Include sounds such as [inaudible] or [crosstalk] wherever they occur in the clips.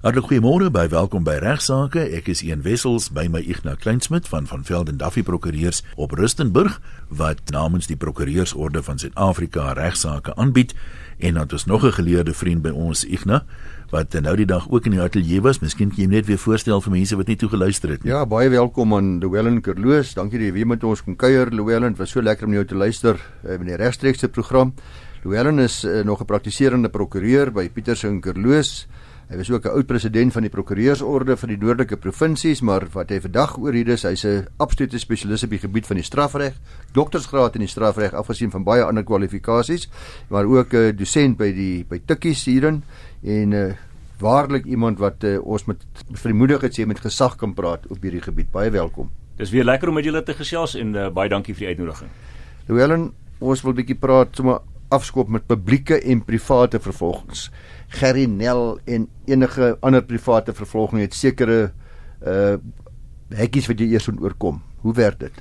Hartlik goeiemôre by welkom by Regsake. Ek is Ian Wessels by my Ignas Kleinsmid van van Velden Duffy Prokureurs op Rustenburg wat namens die Prokureursorde van Suid-Afrika regsake aanbied en dan het ons nog 'n geleerde vriend by ons Ignas wat nou die dag ook in die ateljee was. Miskien kan jy net weer voorstel vir mense wat nie toegeluister het nie. Ja, baie welkom aan Louwelen Kerloos. Dankie dat jy weer met ons kon kuier Louwelen. Was so lekker om jou te luister uh, in die regstreekse program. Louwelen is uh, nog 'n praktiserende prokureur by Pietersen Kerloos. Hy was ook 'n oud president van die prokureursorde van die noordelike provinsies, maar wat hy vandag oor hier is, hy's 'n absolute spesialis op die gebied van die strafreg, doktorsgraad in die strafreg afgesien van baie ander kwalifikasies, maar ook 'n uh, dosent by die by Tikkies hierin en 'n uh, waarlik iemand wat uh, ons met vermoedigheid sê met gesag kan praat op hierdie gebied. Baie welkom. Dis weer lekker om met julle te gesels en uh, baie dankie vir die uitnodiging. Louwelen, ons wil 'n bietjie praat sommer afskop met publieke en private vervolgings. Gerry Nel en enige ander private vervolging het sekere uh hekkies wat jy eers moet oorkom. Hoe werk dit?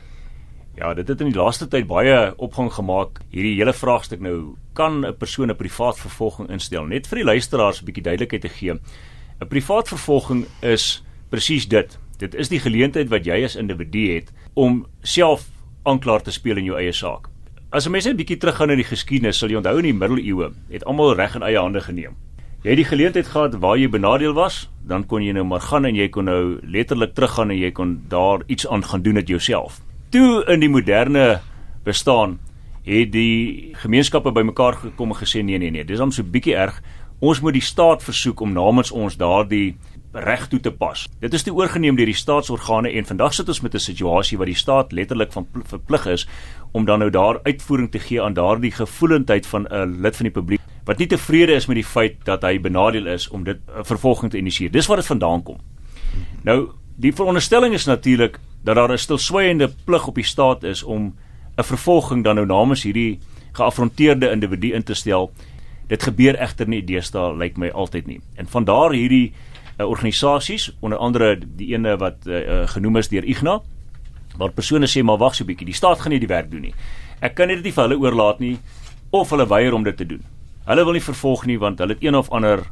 Ja, dit het in die laaste tyd baie opgang gemaak hierdie hele vraagstuk nou kan 'n persoon 'n privaat vervolging instel net vir die luisteraars 'n bietjie duidelikheid te gee. 'n Privaat vervolging is presies dit. Dit is die geleentheid wat jy as individu het om self aanklaer te speel in jou eie saak. As 'n mens net 'n bietjie teruggaan in die geskiedenis, sal jy onthou in die middeleeue het almal reg in eie hande geneem jy het die geleentheid gehad waar jy benadeel was, dan kon jy nou maar gaan en jy kon nou letterlik teruggaan en jy kon daar iets aan gaan doen dit jouself. Toe in die moderne bestaan het die gemeenskappe bymekaar gekom en gesê nee nee nee, dis hom so bietjie erg. Ons moet die staat versoek om namens ons daardie reg toe te pas. Dit is te oorgeneem deur die staatsorgane en vandag sit ons met 'n situasie waar die staat letterlik van verplig is om dan nou daar uitvoering te gee aan daardie gevoelendheid van 'n lid van die publiek wat nie tevrede is met die feit dat hy benadeel is om dit uh, vervolging te initieer. Dis waar dit vandaan kom. Nou, die veronderstelling is natuurlik dat daar 'n stilswygende plig op die staat is om 'n vervolging dan nou namens hierdie geaffronteerde individu in te stel. Dit gebeur egter nie deesdae lyk my altyd nie. En van daar hierdie uh, organisasies, onder andere die ene wat uh, genoem is deur Ignas, waar persone sê maar wag so 'n bietjie, die staat gaan nie die werk doen nie. Ek kan dit nie vir hulle oorlaat nie of hulle weier om dit te doen. Hulle wil nie vervolg nie want hulle het een of ander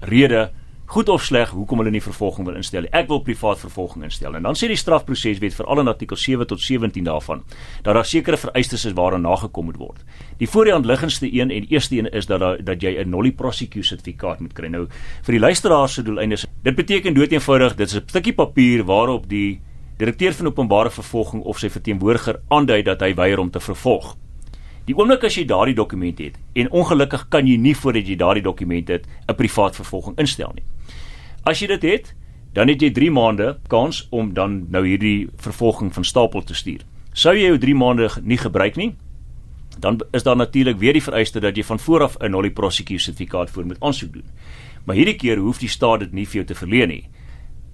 rede goed of sleg hoekom hulle nie vervolging wil instel nie. Ek wil privaat vervolging instel. En dan sê die strafproseswet veral in artikel 7 tot 17 daarvan dat daar sekere vereistes is waaraan nagekom moet word. Die voorhand liggendste een en eerste een is dat dat jy 'n nolli prosecu sertifikaat moet kry. Nou vir die luisteraars se doeleindes, dit beteken doeteenvoudig dit is 'n stukkie papier waarop die direkteur van openbare vervolging of sy verteenwoordiger aandui dat hy weier om te vervolg. Die oomblik as jy daardie dokument het en ongelukkig kan jy nie voordat jy daardie dokument het 'n privaat vervolging instel nie. As jy dit het, dan het jy 3 maande kans om dan nou hierdie vervolging van stapel te stuur. Sou jy jou 3 maande nie gebruik nie, dan is daar natuurlik weer die vereiste dat jy van vooraf 'n nolli prosecu sertifikaat voor moet aansoek doen. Maar hierdie keer hoef die staat dit nie vir jou te verleen nie.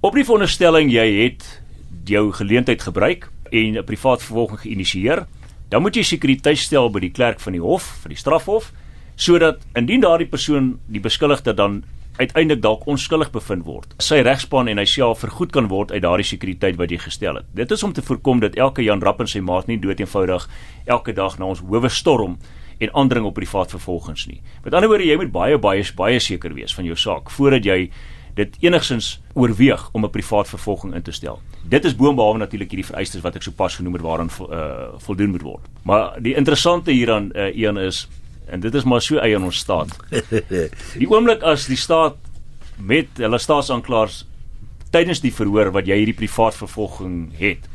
Op die veronderstelling jy het jou geleentheid gebruik en 'n privaat vervolging geïnisieer, dan moet jy sekuriteit stel by die klerk van die hof, vir die strafhof, sodat indien daardie persoon die beskuldigde dan uiteindelik dalk onskuldig bevind word, sy regspan en hy self vergoed kan word uit daardie sekuriteit wat jy gestel het. Dit is om te voorkom dat elke Jan Rapp en sy maat nie dood eenvoudig elke dag na ons howe storm en aandring op privaat vervolgings nie. Met ander woorde, jy moet baie baie baie seker wees van jou saak voordat jy dit enigsins oorweeg om 'n privaat vervolging in te stel. Dit is boonbehalwe natuurlik hierdie vereistes wat ek sopas genoem het waaraan uh, voldoen moet word. Maar die interessante hieraan uh, een is en dit is maar so eie in ons staat. Die oomblik as die staat met hulle staatsaanklaers tydens die verhoor wat jy hierdie privaat vervolging het,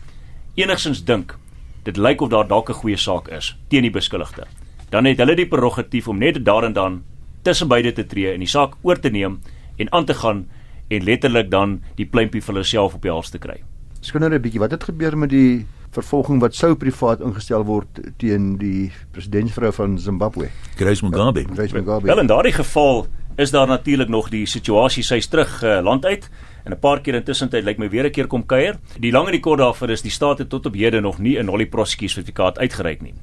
enigsins dink dit lyk of daar dalk 'n goeie saak is teen die beskuldigde. Dan het hulle die prerogatief om net daar en dan tussen beide te tree en die saak oor te neem en aan te gaan en letterlik dan die pleintjie vir hulself op die hals te kry. Skinder 'n bietjie, wat het gebeur met die vervolging wat sou privaat ingestel word teen die presidentsvrou van Zimbabwe? Grace Mugabe. Grace Mugabe. Wel in daardie geval is daar natuurlik nog die situasie sy's terug uh, land uit en 'n paar keer intussen tyd lyk my weer 'n keer kom kuier. Die lang en die kort daarvoor is die staat het tot op hede nog nie 'n nollie prosecutie sertifikaat uitgereik nie.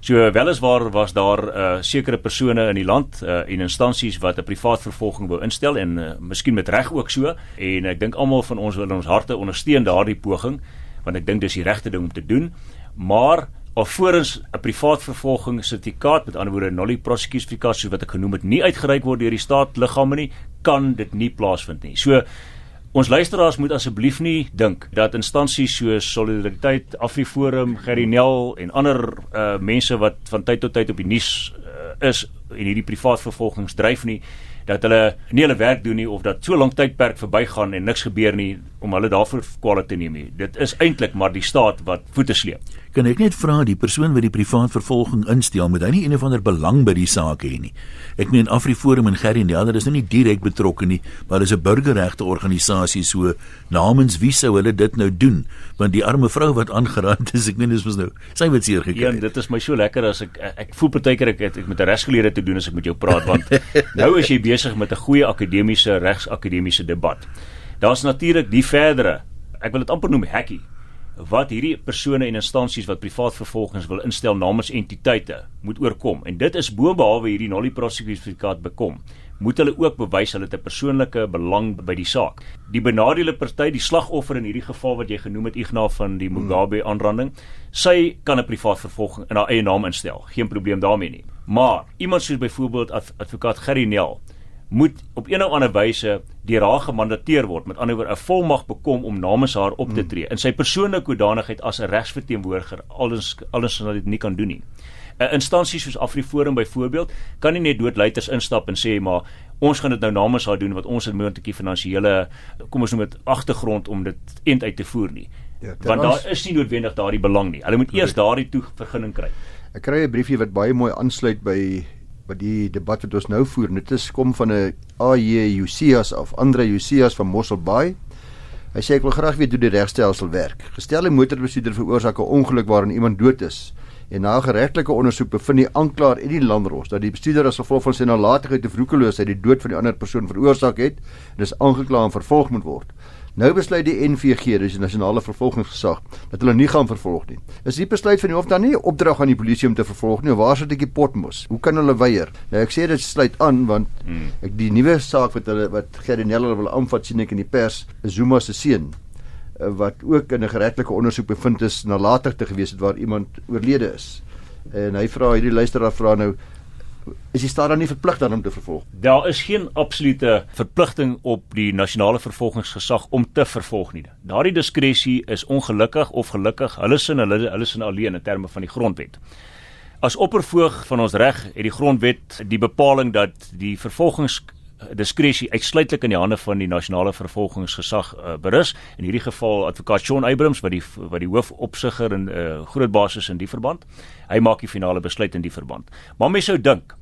So weliswaar was daar uh, sekere persone in die land uh, en instansies wat 'n privaat vervolging wou instel en uh, miskien met reg ook so en ek dink almal van ons wil in ons harte ondersteun daardie poging want ek dink dis die regte ding om te doen maar alvorens 'n privaat vervolging sertifikaat met ander woorde nulli prosecution sertifikaat soos wat ek genoem het nie uitgereik word deur die staatliggame nie, kan dit nie plaasvind nie. So Ons luisteraars moet asseblief nie dink dat instansies soos Solidariteit, Afriforum, Gerinel en ander uh, mense wat van tyd tot tyd op die nuus uh, is en hierdie privaat vervolgings dryf nie dat hulle nie hulle werk doen nie of dat so lank tydperk verbygaan en niks gebeur nie om hulle daarvoor kwale te neem nie. Dit is eintlik maar die staat wat voete sleep. Kan ek net vra die persoon wat die privaat vervolging instel, moet hy nie een of ander belang by die saak hê nie? Ek meen Afriforum en Gerrie Nel, hulle is nou nie direk betrokke nie, maar hulle is 'n burgerregte organisasie, so namens wie sou hulle dit nou doen? Want die arme vrou wat aangeraak is, ek meen dis mos nou, sy het seer gekry. Ja, dit is my so lekker as ek ek, voel partykeer ek, ek, ek met 'n regsgeleerde te doen as ek met jou praat want [laughs] nou is jy besig met 'n goeie akademiese regsakademiese debat. Daar's natuurlik die verdere, ek wil dit amper noem hackie wat hierdie persone en instansies wat privaat vervolgings wil instel namens entiteite moet oorkom en dit is boonbehalwe hierdie nulli prosecutie bekom moet hulle ook bewys hulle het 'n persoonlike belang by die saak. Die benadeelde party, die slagoffer in hierdie geval wat jy genoem het Ignas van die Mugabe aanranding, sy kan 'n privaat vervolging in haar eie naam instel. Geen probleem daarmee nie. Maar iemand soos byvoorbeeld advokaat Gerry Nel moet op een of ander wyse deur haar gemandateer word met ander woorde 'n volmag bekom om namens haar op te hmm. tree in sy persoonlike hoedanigheid as 'n regsverteenwoordiger alles alles wat dit nie kan doen nie. 'n Instansie soos Afriforum byvoorbeeld kan nie net doodluiters instap en sê maar ons gaan dit nou namens haar doen wat ons het moontlik finansiële kom ons noem dit agtergrond om dit eend uit te voer nie. Ja, Want daar is nie noodwendig daardie belang nie. Hulle moet eers daardie toevergunning kry. Ek kry 'n briefie wat baie mooi aansluit by by die debat wat ons nou voer. Dit is kom van 'n AJ Usias of Andre Usias van Mossel Bay. Hy sê ek wil graag weet hoe die regstelsel werk. Gestel 'n motorbestuurder veroorsaak 'n ongeluk waarin iemand dood is en na geregtelike ondersoek bevind die aanklaer en die landros dat die bestuurder as gevolg van sy nalatigheid of roekeloosheid die dood van die ander persoon veroorsaak het en dis aangekla en vervolg moet word. Nou besluit die NVG, dis die nasionale vervolgingsgesag, dat hulle nie gaan vervolg nie. Is die besluit van die hof dan nie 'n opdrag aan die polisie om te vervolg nie? Waar sit ek die potmos? Hoe kan hulle weier? Nou ek sê dit sluit aan want hmm. ek die nuwe saak wat hulle wat Gerdinelle wil aanvat sien ek in die pers, Zuma se seun eh, wat ook in 'n geregtelike ondersoek bevind is nalatig te gewees het waar iemand oorlede is. En hy vra hierdie luisteraar vra nou is die staat dan nie verplig dan om te vervolg? Daar is geen absolute verpligting op die nasionale vervolgingsgesag om te vervolg nie. Daardie diskresie is ongelukkig of gelukkig, hulle sin hulle hulle sin alleen in terme van die grondwet. As oppervoog van ons reg het die grondwet die bepaling dat die vervolgings diskresie uitsluitlik in die hande van die nasionale vervolgingsgesag uh, berus. In hierdie geval advokaat Shaun Abrams wat die wat die hoofopsigger en uh, groot basis in die verband. Hy maak die finale besluit in die verband. Maar mens sou dink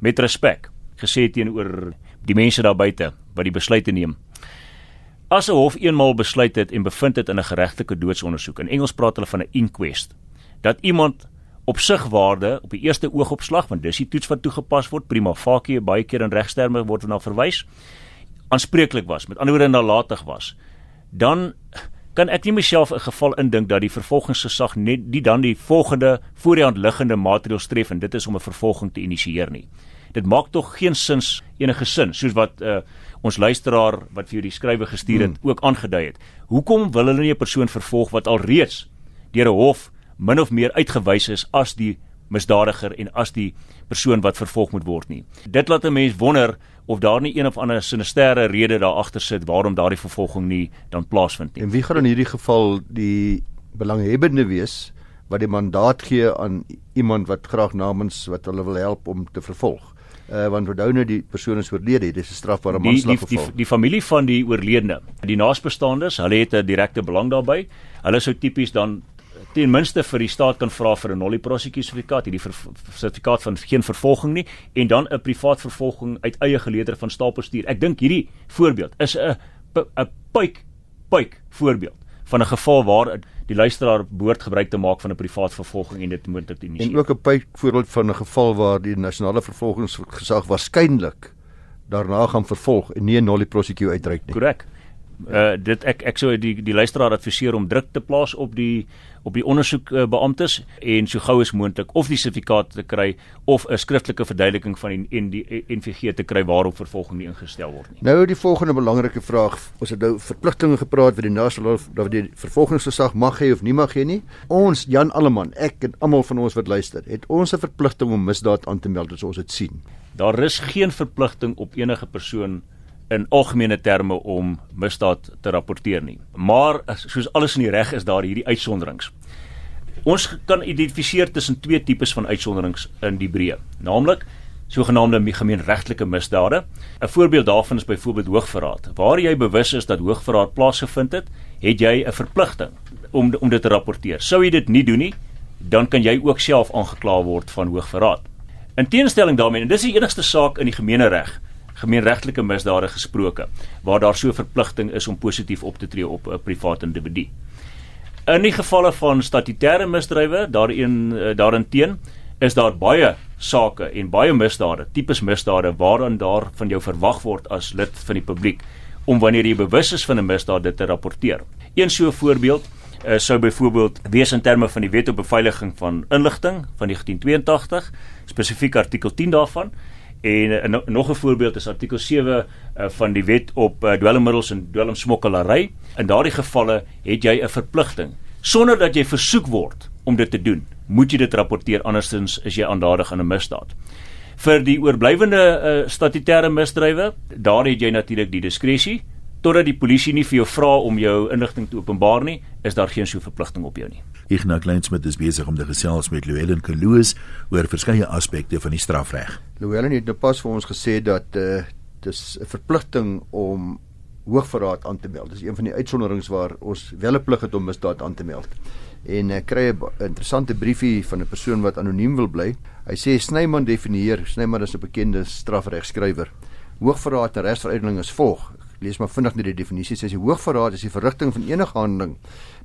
met respek gesê teenoor die mense daar buite wat die besluite neem as 'n hof eenmaal besluit het en bevind het in 'n geregtelike doodsondersoek in Engels praat hulle van 'n inquest dat iemand opsigwaarde op die eerste oogopslag want dis die toets wat toegepas word. Prima facie baie keer in regsterme word na verwys aanspreeklik was met ander woorde nalatig was. Dan kan ek nie myself 'n geval indink dat die vervolgingsgesag net die dan die volgende voor die hand liggende maatreëls tref en dit is om 'n vervolging te initieer nie. Dit maak tog geen sins enige sin soos wat uh, ons luisteraar wat vir jou die skrywe gestuur het hmm. ook aangedui het. Hoekom wil hulle nie 'n persoon vervolg wat al reeds deur 'n hof min of meer uitgewys is as die misdadiger en as die persoon wat vervolg moet word nie. Dit laat 'n mens wonder of daar nie een of ander sinisterre rede daar agter sit waarom daardie vervolging nie dan plaasvind nie. En wie gaan in hierdie geval die belanghebbende wees wat die mandaat gee aan iemand wat graag namens wat hulle wil help om te vervolg? Uh, want onthou nou die persoon is oorlede, dis 'n strafbare manslag geval. Die, die, die familie van die oorledene, die naasbestaandes, hulle het 'n direkte belang daarbey. Hulle sou tipies dan ten minste vir die staat kan vra vir 'n nulli prosecutie sertifikaat, hierdie sertifikaat van geen vervolging nie en dan 'n privaat vervolging uit eie geleeder van stapelstuur. Ek dink hierdie voorbeeld is 'n 'n puik puik voorbeeld van 'n geval waar die luisteraar behoort gebruik te maak van 'n privaat vervolging en dit moet dit initieer. En ook 'n puik voorbeeld van 'n geval waar die nasionale vervolgingsgesag waarskynlik daarna gaan vervolg en nie 'n nulli prosecutie uitreik nie. Korrek Uh dit ek ek sou die die luisteraar adviseer om druk te plaas op die op die ondersoek uh, beamptes en so gou as moontlik of die sertifikaat te kry of 'n skriftelike verduideliking van die en die NVG te kry waarop vervolging nie ingestel word nie. Nou die volgende belangrike vraag, ons het nou verpligtinge gepraat vir die nasionale dat die vervolgingsgesag mag hê of nie mag hê nie. Ons Jan Alleman, ek en almal van ons wat luister, het ons 'n verpligting om misdaad aan te meld as ons dit sien. Daar is geen verpligting op enige persoon in algemene terme om misdaad te rapporteer nie. Maar soos alles in die reg is daar hierdie uitsonderings. Ons kan identifiseer tussen twee tipes van uitsonderings in die breë, naamlik sogenaamde gemeenregtelike misdade. 'n Voorbeeld daarvan is byvoorbeeld hoogverraad. Waar jy bewus is dat hoogverraad plaasgevind het, het jy 'n verpligting om om dit te rapporteer. Sou jy dit nie doen nie, dan kan jy ook self aangekla word van hoogverraad. In teenstelling daarmee, en dis die enigste saak in die gemeenereg gemeenregtelike misdade gesproke waar daar so 'n verpligting is om positief op te tree op 'n privaat individu. In die gevalle van statutêre misdrywe, daarin eh, daarin teen is daar baie sake en baie misdade, tipes misdade waaraan daar van jou verwag word as lid van die publiek om wanneer jy bewus is van 'n misdaad dit te rapporteer. Een so 'n voorbeeld uh, sou byvoorbeeld wees in terme van die Wet op Beveiliging van Inligting van 1982, spesifiek artikel 10 daarvan En uh, nog 'n voorbeeld is artikel 7 uh, van die wet op uh, dwelmmiddels en dwelmsmokkelary. In daardie gevalle het jy 'n verpligting sonder dat jy versoek word om dit te doen. Moet jy dit rapporteer andersins is jy aandadig aan 'n misdaad. Vir die oorblywende uh, statutêre misdrywe, daar het jy natuurlik die diskresie totdat die polisie nie vir jou vra om jou inligting te openbaar nie, is daar geen so verpligting op jou nie. Ignas Kleinsmid is besig om te gesels met Louwelen Kloos oor verskeie aspekte van die strafreg. Louwelen het nou pas vir ons gesê dat uh dis 'n verpligting om hoogverraad aan te meld. Dis een van die uitsonderings waar ons wel 'n plig het om misdaad aan te meld. En ek kry 'n interessante briefie van 'n persoon wat anoniem wil bly. Hy sê Snyman definieer, Snyman is 'n bekende strafregskrywer. Hoogverraad en regsveruiteling is volg lees maar vinnig net die definisie sê die hoogverraad is die verrigting van enige handeling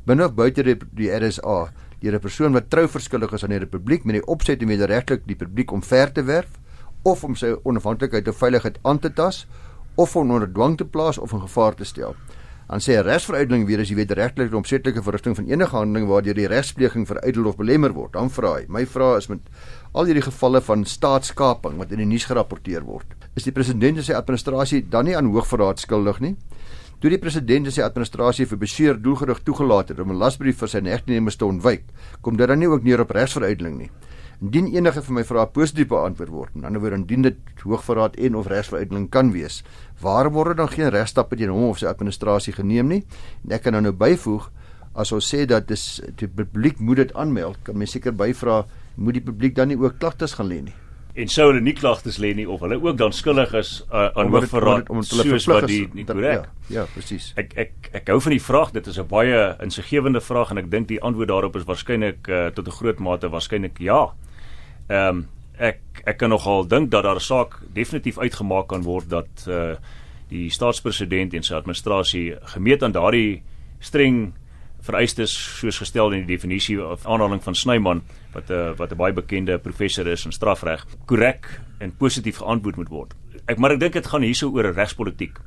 binne of buite die, die RSA deur 'n persoon wat trou verskillig is aan die republiek met die opset om wederregtelik die publiek omver te werf of om sy onafhanklikheid of veiligheid aan te tas of om onder dwang te plaas of in gevaar te stel. Dan sê 'n regsveruiteling weer as jy wederregtelik die omsetlike verrigting van enige handeling waardeur die regspleging veruidel of belemmer word. Dan vra hy, my vraag is met al hierdie gevalle van staatskaping wat in die nuus gerapporteer word is die president en sy administrasie dan nie aan hoogverraad skuldig nie. Toe die president en sy administrasie vir beseer doelgerig toegelaat het om 'n lasbrief vir sy negtenemers te ontwyk, kom dit dan nie ook neer op regsveruiteling nie. Indien enige van my vrae positief beantwoord word, en anderswoorde indien dit hoogverraad en of regsveruiteling kan wees, waarom word dan geen regstappe teen hom of sy administrasie geneem nie? En ek kan nou nou byvoeg as ons sê dat dis die publiek moet dit aanmeld, kan mens seker byvra moet die publiek dan nie ook klagtes gaan lê nie? En sou hulle nie klagtes lê nie of hulle ook dan skuldig is uh, aan hoogverraad soos wat die nie korrek. Ja, ja, presies. Ek ek ek hou van die vraag, dit is 'n baie insiggewende vraag en ek dink die antwoord daarop is waarskynlik uh, tot 'n groot mate waarskynlik ja. Ehm um, ek ek kan nogal dink dat daar 'n saak definitief uitgemaak kan word dat uh, die staatspresident en sy administrasie gemeet aan daardie streng vereistes soos gestel in die definisie of aanhaling van Snyman wat 'n uh, wat 'n baie bekende professor is in strafreg korrek en positief geantwoord moet word. Ek maar ek dink dit gaan hierso oor 'n regspolitiek.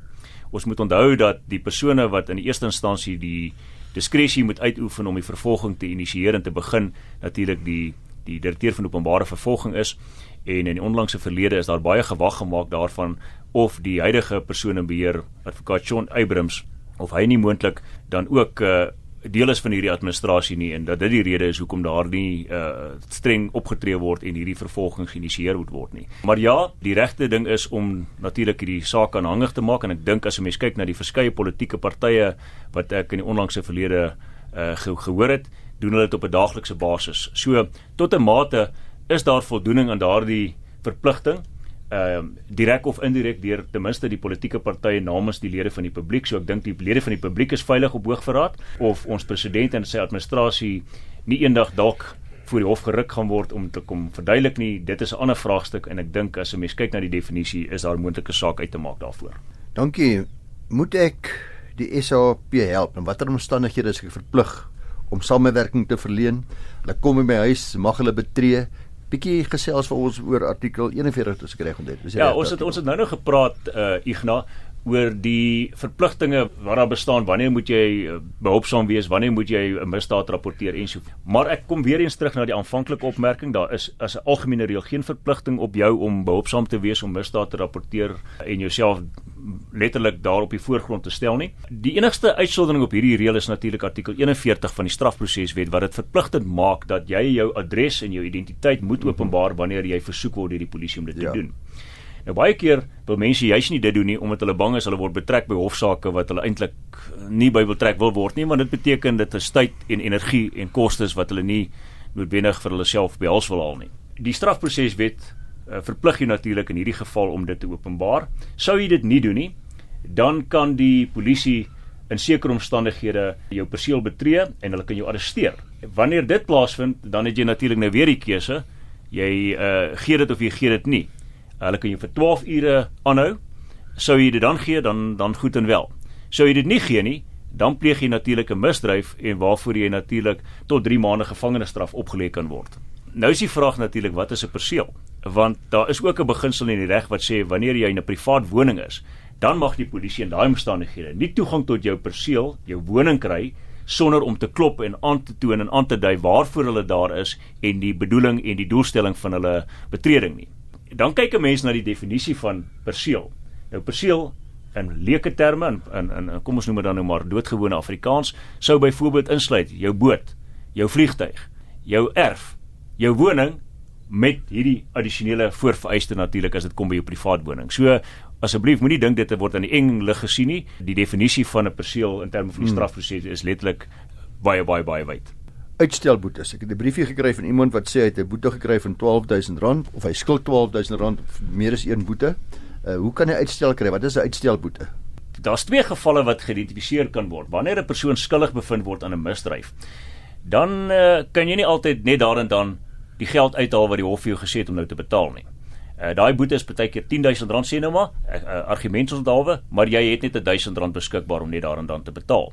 Ons moet onthou dat die persone wat in die eerste instansie die diskresie moet uitoefen om die vervolging te initieer en te begin natuurlik die die direkteur van openbare vervolging is en in die onlangse verlede is daar baie gewag gemaak daarvan of die huidige persoon in beheer advokaat John Abrams of hy nie moontlik dan ook uh, deel is van hierdie administrasie nie en dat dit die rede is hoekom daar nie uh, streng opgetree word en hierdie vervolging geïnisieer moet word nie. Maar ja, die regte ding is om natuurlik hierdie saak aanhangig te maak en ek dink as 'n mens kyk na die verskeie politieke partye wat ek in die onlangse verlede uh, ge gehoor het, doen hulle dit op 'n daaglikse basis. So tot 'n mate is daar voldoening aan daardie verpligting ehm uh, direk of indirek deur ten minste die politieke partye namens die lede van die publiek. So ek dink die lede van die publiek is veilig op hoogverraad of ons president en sy administrasie nie eendag dalk voor die hof geruk gaan word om te kom verduidelik nie. Dit is 'n ander vraagstuk en ek dink as 'n mens kyk na die definisie is daar moontlike saak uit te maak daarvoor. Dankie. Moet ek die SAP help en watter omstandighede is ek verplig om samewerking te verleen? Hulle kom in my huis, mag hulle betree? Bietjie gesels vir ons oor artikel 41 as ek reg onthou. Ja, ons het ons het nou nou gepraat uh Igna oor die verpligtinge wat daar bestaan wanneer moet jy eh, behulpsaam wees wanneer moet jy 'n misdaad rapporteer en so. Maar ek kom weer eens terug na die aanvanklike opmerking daar is as 'n algemene reël geen verpligting op jou om behulpsaam te wees om misdaad te rapporteer en jouself letterlik daar op die voorgrond te stel nie. Die enigste uitsondering op hierdie reël is natuurlik artikel 41 van die strafproseswet wat dit verpligtend maak dat jy jou adres en jou identiteit moet openbaar wanneer jy versoek word deur die polisie om dit te ja. doen. Nou baie keer wil mense juis nie dit doen nie omdat hulle bang is hulle word betrek by hofsaake wat hulle eintlik nie by betrek wil word nie want dit beteken dit is tyd en energie en kostes wat hulle nie noodwendig vir hulle self behels wil haal nie. Die strafproseswet uh, verplig jou natuurlik in hierdie geval om dit te openbaar. Sou jy dit nie doen nie, dan kan die polisie in sekere omstandighede jou perseel betree en hulle kan jou arresteer. Wanneer dit plaasvind, dan het jy natuurlik nou weer die keuse. Jy uh, gee dit of jy gee dit nie. Hulle kan jou vir 12 ure aanhou. Sou jy dit dan gee, dan dan goed en wel. Sou jy dit nie gee nie, dan pleeg jy natuurlik 'n misdryf en waarvoor jy natuurlik tot 3 maande gevangenisstraf opgelê kan word. Nou is die vraag natuurlik wat is 'n perseel? Want daar is ook 'n beginsel in die reg wat sê wanneer jy in 'n privaat woning is, dan mag die polisie in daai omstandighede nie toegang tot jou perseel, jou woning kry sonder om te klop en aan te toon en aan te dui waarvoor hulle daar is en die bedoeling en die doelstelling van hulle betreding nie dan kyk 'n mens na die definisie van perseel. Nou perseel in leuke terme in, in in kom ons noem dit dan nou maar doodgewone Afrikaans sou byvoorbeeld insluit jou boot, jou vliegtyg, jou erf, jou woning met hierdie addisionele voorvereiste natuurlik as dit kom by jou privaat woning. So asseblief moenie dink dit word aan die eng lig gesien nie. Die definisie van 'n perseel in terme van die hmm. strafproses is letterlik baie baie baie wyd uitstelboetes. Ek het 'n briefie gekry van iemand wat sê hy het 'n boete gekry van R12000 of hy skuld R12000 meer as een boete. Uh, hoe kan hy uitstel kry? Wat is 'n uitstelboete? Daar's twee gevalle wat geïdentifiseer kan word. Wanneer 'n persoon skuldig bevind word aan 'n misdryf, dan uh, kan jy nie altyd net daar en dan die geld uithaal wat die hof vir jou gesê het om nou te betaal nie. Uh, Daai boete is baie keer R10000 sê nou maar, uh, argumentsonthaalwe, maar jy het net R1000 beskikbaar om net daar en dan te betaal.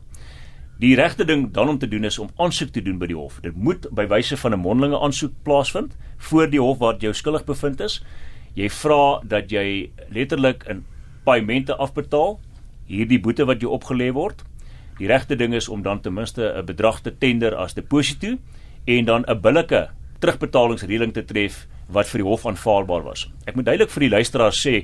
Die regte ding dan om te doen is om aansoek te doen by die hof. Dit moet by wyse van 'n mondelinge aansoek plaasvind voor die hof waar jy skuldig bevind is. Jy vra dat jy letterlik in paemente afbetaal hierdie boete wat jou opgelê word. Die regte ding is om dan ten minste 'n bedrag te tender as deposito en dan 'n billike terugbetalingsreëling te tref wat vir die hof aanvaarbaar was. Ek moet duidelik vir die luisteraars sê,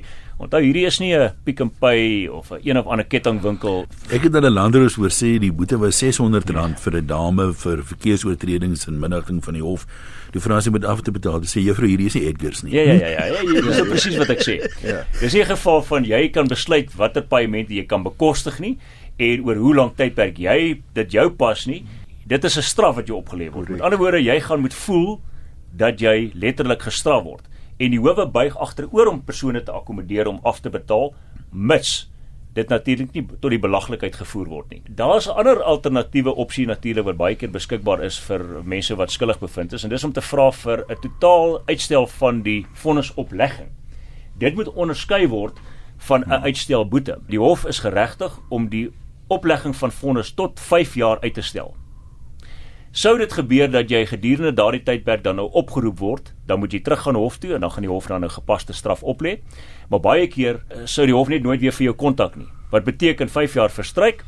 onthou hierdie is nie 'n Pick n Pay of 'n een of ander kettingwinkel. Ek het hulle landeros hoor sê die boete was R600 vir 'n dame vir verkeersoortredings en minagting van die hof. Die sy moet af te betaal. Sê juffrou hierdie is nie Edgars nie. Ja ja ja ja, ja, ja dis [laughs] presies wat ek sê. Ja. Dis 'n geval van jy kan besluit watter paemente jy kan bekostig nie en oor hoe lank tydperk jy dit jou pas nie. Dit is 'n straf wat jou opgelê word. Met ander woorde, jy gaan moet voel dat jy letterlik gestraf word en die howe buig agteroor om persone te akkommodeer om af te betaal mits dit natuurlik nie tot die belaglikheid gevoer word nie. Daar's 'n ander alternatiewe opsie natuurlik wat baie keer beskikbaar is vir mense wat skuldig bevind is en dis om te vra vir 'n totaal uitstel van die vonnisoplegging. Dit moet onderskei word van 'n uitstelboete. Die hof is geregtig om die oplegging van vonnis tot 5 jaar uit te stel. Sou dit gebeur dat jy gedurende daardie tydperk dan nou opgeroep word, dan moet jy teruggaan hof toe en dan gaan die hof dan 'n nou gepaste straf oplê. Maar baie keer eh, sou die hof net nooit weer vir jou kontak nie. Wat beteken 5 jaar verstryk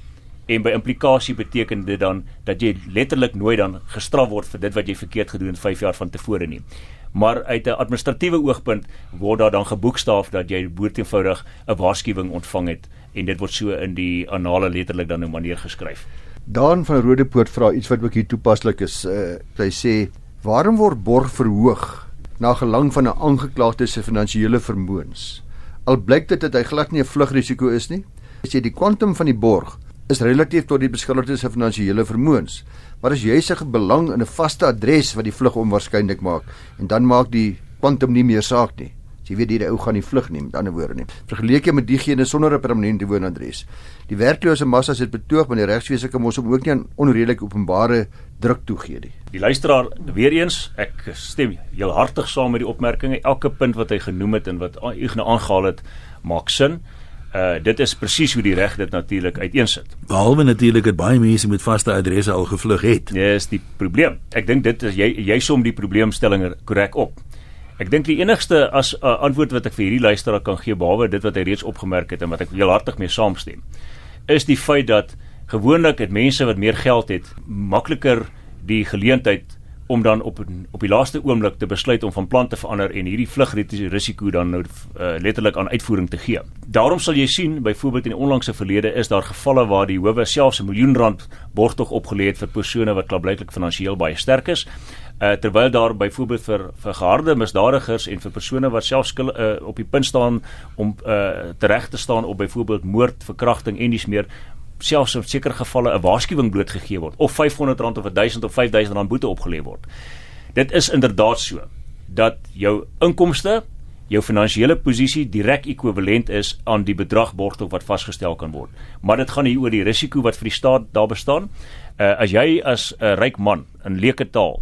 en by implikasie beteken dit dan dat jy letterlik nooit dan gestraf word vir dit wat jy verkeerd gedoen het 5 jaar van tevore nie. Maar uit 'n administratiewe oogpunt word daar dan geboekstaaf dat jy boeteenvoudig 'n waarskuwing ontvang het en dit word so in die annale letterlik dan nou manier geskryf. Daan van Rodepoort vra iets wat ook hier toepaslik is. Uh, hy sê: "Waarom word borg verhoog na gelang van 'n aangeklaagde se finansiële vermoëns? Al blyk dit dat hy glad nie 'n vlugrisiko is nie. Hy sê die kwantum van die borg is relatief tot die beskuldigde se finansiële vermoëns. Maar as jy se belang in 'n vaste adres wat die vlug onwaarskynlik maak en dan maak die kwantum nie meer saak nie." Jy weet hierdie ou gaan nie vlug nie, met ander woorde nie. Vergelyk jy met diegene sonder 'n permanente woonadres. Die werklose massas het betoog want die regswese kan mos ook nie aan onredelike openbare druk toegee nie. Die luisteraar weer eens, ek stem heel hartig saam met die opmerkinge. Elke punt wat hy genoem het en wat hy nou aangehaal het, maak sin. Uh dit is presies hoe die reg dit natuurlik uiteensit. Behalwe natuurlik dat baie mense met vaste adresse al gevlug het. Ja, is die probleem. Ek dink dit is jy jy som die probleemstelling korrek op Ek dink die enigste as uh, antwoord wat ek vir hierdie luisteraar kan gee behalwe dit wat hy reeds opgemerk het en wat ek heel hartig mee saamstem, is die feit dat gewoonlik het mense wat meer geld het makliker die geleentheid om dan op op die laaste oomblik te besluit om van plan te verander en hierdie vlugrisiko dan nou uh, letterlik aan uitvoering te gee. Daarom sal jy sien byvoorbeeld in die onlangse verlede is daar gevalle waar die howe selfs 'n miljoen rand borgtog opgelê het vir persone wat klaarblyklik finansiëel baie sterk is. Uh, terwyl daar byvoorbeeld vir vir geharde misdadigers en vir persone wat self skil uh, op die punt staan om uh, tereg te staan op byvoorbeeld moord, verkrachting en dis meer selfs in sekere gevalle 'n waarskuwing blootgegee word of R500 of 1000 of 5000 rand boete opgelê word. Dit is inderdaad so dat jou inkomste, jou finansiële posisie direk ekwivalent is aan die bedrag borgtog wat vasgestel kan word. Maar dit gaan hier oor die risiko wat vir die staat daar bestaan. Uh, as jy as 'n uh, ryk man in leuke taal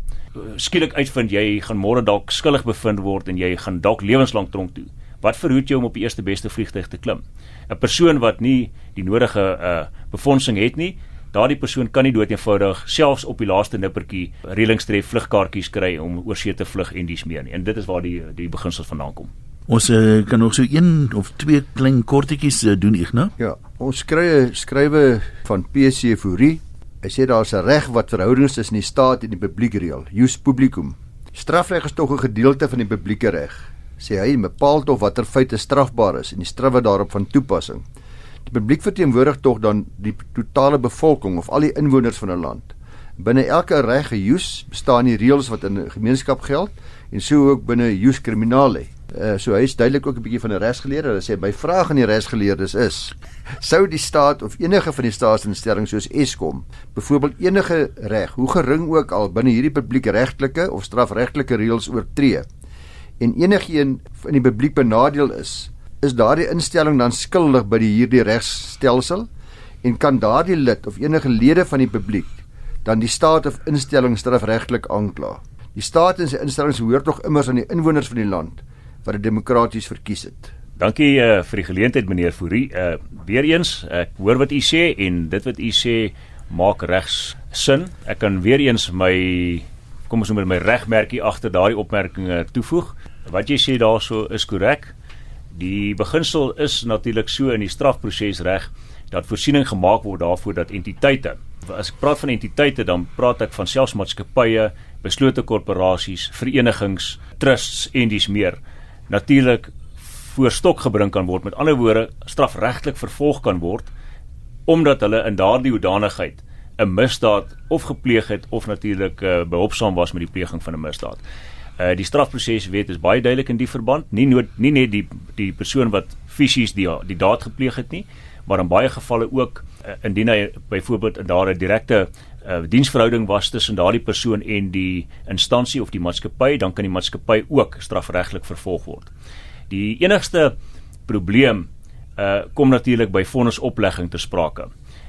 skielik uitvind jy gaan môre dalk skuldig bevind word en jy gaan dalk lewenslank tronk toe. Wat verhoed jou om op die eerste beste vliegtuig te klim? 'n Persoon wat nie die nodige uh befondsing het nie, daardie persoon kan nie dood eenvoudig selfs op die laaste nippertjie reëlingstref vlugkaartjies kry om oorsee te vlug en dies meer nie. En dit is waar die die beginsel vandaan kom. Ons uh, kan nog so een of twee klein kortetjies uh, doen, Ignas. Ja, ons kry skrywe van PC Fourie. Hy sê daar's 'n reg wat verhoudings tussen die staat en die publiek reël. Jus publicum. Strafreg is tog 'n gedeelte van die publieke reg sê hy bepaal tog watter feite strafbaar is en die strawwe daarop van toepassing. Die publiek verteenwoordig tog dan die totale bevolking of al die inwoners van 'n land. Binne elke reg geus bestaan die reëls wat in 'n gemeenskap geld en so ook binne jus criminale. Uh, so hy is duidelik ook 'n bietjie van 'n regsgeleerde. Hy sê my vraag aan die regsgeleerdes is: sou die staat of enige van die staatsinstellings soos Eskom byvoorbeeld enige reg, hoe gering ook al binne hierdie publiekregtelike of strafregtelike reëls oortree? en enigiemand in die publiek benadeel is, is daardie instelling dan skuldig by die hierdie regsstelsel en kan daardie lid of enige lede van die publiek dan die staat of instelling strafregtelik aankla. Die staat en sy instellings hoort tog immers aan die inwoners van die land wat dit demokraties verkies het. Dankie uh, vir die geleentheid meneer Fourie. Uh weereens ek hoor wat u sê en dit wat u sê maak regs sin. Ek kan weereens my kom ons noem dit my regmerkie agter daardie opmerkinge toevoeg. Wat jy sê daarso is korrek. Die beginsel is natuurlik so in die strafprosesreg dat voorsiening gemaak word daarvoor dat entiteite as ek praat van entiteite dan praat ek van selfsmaatskappye, beslote korporasies, verenigings, trusts en dis meer natuurlik voor stok gebring kan word met ander woorde strafregtelik vervolg kan word omdat hulle in daardie hoedanigheid 'n misdaad of gepleeg het of natuurlik uh, behulpsaam was met die pleging van 'n misdaad. Uh die strafproseswet is baie duidelik in die verband, nie nood, nie net die die persoon wat fisies die die daad gepleeg het nie, maar in baie gevalle ook uh, indien hy byvoorbeeld daar 'n direkte uh, diensverhouding was tussen daardie persoon en die instansie of die maatskappy, dan kan die maatskappy ook strafregtelik vervolg word. Die enigste probleem uh kom natuurlik by vonnisoplegging ter sprake.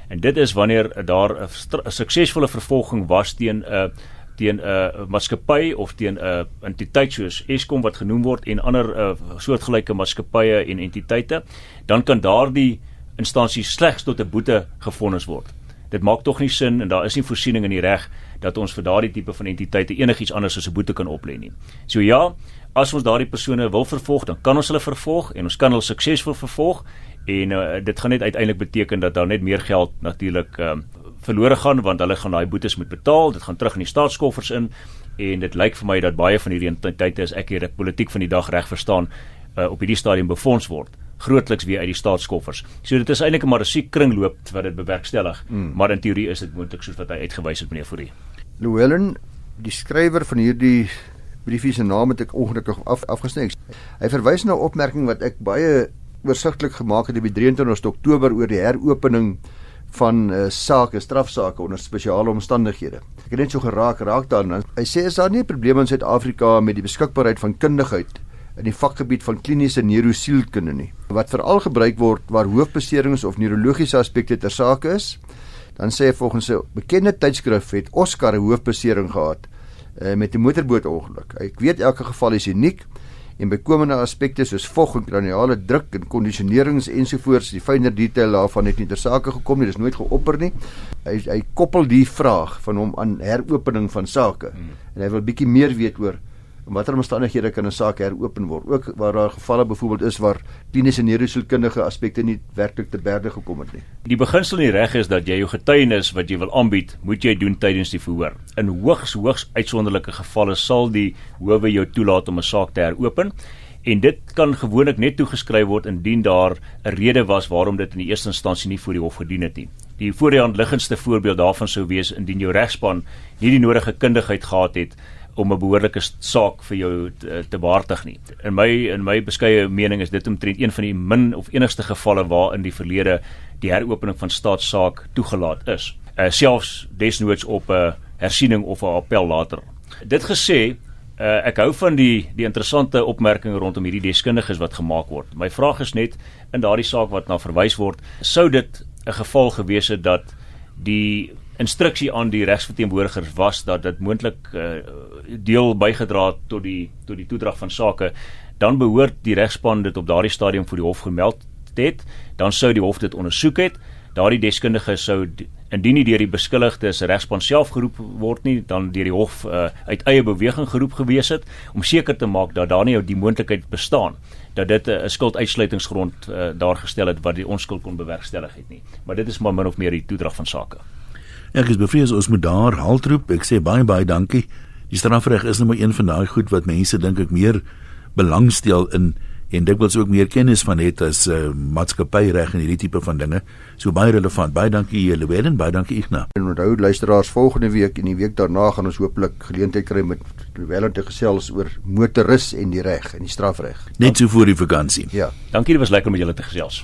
En dit is wanneer daar 'n suksesvolle vervolging was teen 'n uh, teen 'n uh, maatskappy of teen 'n uh, entiteit soos Eskom wat genoem word en ander uh, soortgelyke maatskappye en entiteite, dan kan daardie instansie slegs tot 'n boete gefonnis word. Dit maak tog nie sin en daar is nie voorsiening in die reg dat ons vir daardie tipe van entiteite enigiets anders as 'n boete kan oplê nie. So ja, as ons daardie persone wil vervolg, dan kan ons hulle vervolg en ons kan hulle suksesvol vervolg en uh, dit gaan net uiteindelik beteken dat daar net meer geld natuurlik um, verlore gaan want hulle gaan daai boetes moet betaal. Dit gaan terug in die staatskoffers in en dit lyk vir my dat baie van hierdie entiteite as ek hier ek politiek van die dag reg verstaan uh, op hierdie stadium befonds word grootliks weer uit die staatskoffers. So dit is eintlik maar 'n siek kringloop wat dit bewerkstellig, mm. maar in teorie is dit moontlik soos wat hy uitgewys het meneer Fourie. Llewellyn, die skrywer van hierdie briefie se naam het ek ongelukkig af, afgesny. Hy verwys na 'n opmerking wat ek baie oorsigtelik gemaak het op die 23 Oktober oor die heropening van uh, sake, strafsaake onder spesiale omstandighede. Ek het net so geraak raak daarin. Hy sê is daar nie 'n probleem in Suid-Afrika met die beskikbaarheid van kundigheid in die vakgebied van kliniese neurosielkunde nie. Wat veral gebruik word waar hoofbeserings of neurologiese aspekte ter sake is, dan sê hy volgens 'n bekende tydskrif het Oscar 'n hoofbesering gehad uh, met 'n motorbootongeluk. Ek weet elke geval is uniek en bykomende aspekte soos vog en kraniale druk en kondisionerings ensovoorts die fynere detail daarvan het nie ter sake gekom nie dis nooit geopper nie hy hy koppel die vraag van hom aan heropening van sake hmm. en hy wil bietjie meer weet oor in watter omstandighede kan 'n saak heropen word? Ook waar daar gevalle byvoorbeeld is waar kliniese neurosielkundige aspekte nie werklik te berde gekom het nie. Die beginsel in die reg is dat jy jou getuienis wat jy wil aanbied, moet jy doen tydens die verhoor. In hoogs hoogs uitsonderlike gevalle sal die howe jou toelaat om 'n saak te heropen en dit kan gewoonlik net toegeskryf word indien daar 'n rede was waarom dit in die eerste instansie nie voor die hof gedien het nie. Die voor die hand liggendste voorbeeld daarvan sou wees indien jou regspan nie die nodige kundigheid gehad het om 'n behoorlike saak vir jou te, te behartig nie. In my in my beskeie mening is dit omtrent een van die min of enigste gevalle waar in die verlede die heropening van staatssaak toegelaat is. Uh, selfs desnoods op 'n uh, hersiening of 'n appel later. Dit gesê, uh, ek hou van die die interessante opmerkings rondom hierdie deskundiges wat gemaak word. My vraag is net in daardie saak wat na verwys word, sou dit 'n geval gewees het dat die instruksie aan die regsverteenwoordigers was dat dit moontlik uh, deel bygedra het tot die tot die toedrag van sake dan behoort die regspan dit op daardie stadium vir die hof gemeld het dan sou die hof dit ondersoek het daardie deskundige sou indien nie deur die beskuldigde se regspan self geroep word nie dan deur die hof uh, uit eie beweging geroep gewees het om seker te maak dat daar nie die moontlikheid bestaan dat dit 'n uh, skulduitsluitingsgrond uh, daar gestel het wat die onskuld kon bewerkstellig het nie. Maar dit is maar min of meer die toedrag van sake Ek is bevrees ons moet daar haltroep. Ek sê baie baie dankie. Die strafreg is nou maar een van daai goed wat mense dink ek meer belangstel in en dit wils ook meer kennis van het as uh, maatskappyreg en hierdie tipe van dinge. So baie relevant. Baie dankie Llewellyn, baie dankie Ignas. En onthou luisteraars volgende week en die week daarna gaan ons hooplik geleentheid kry met Llewellyn te gesels oor motoris en die reg en die strafreg. Net so voor die vakansie. Ja. Dankie, dit was lekker om julle te gesels.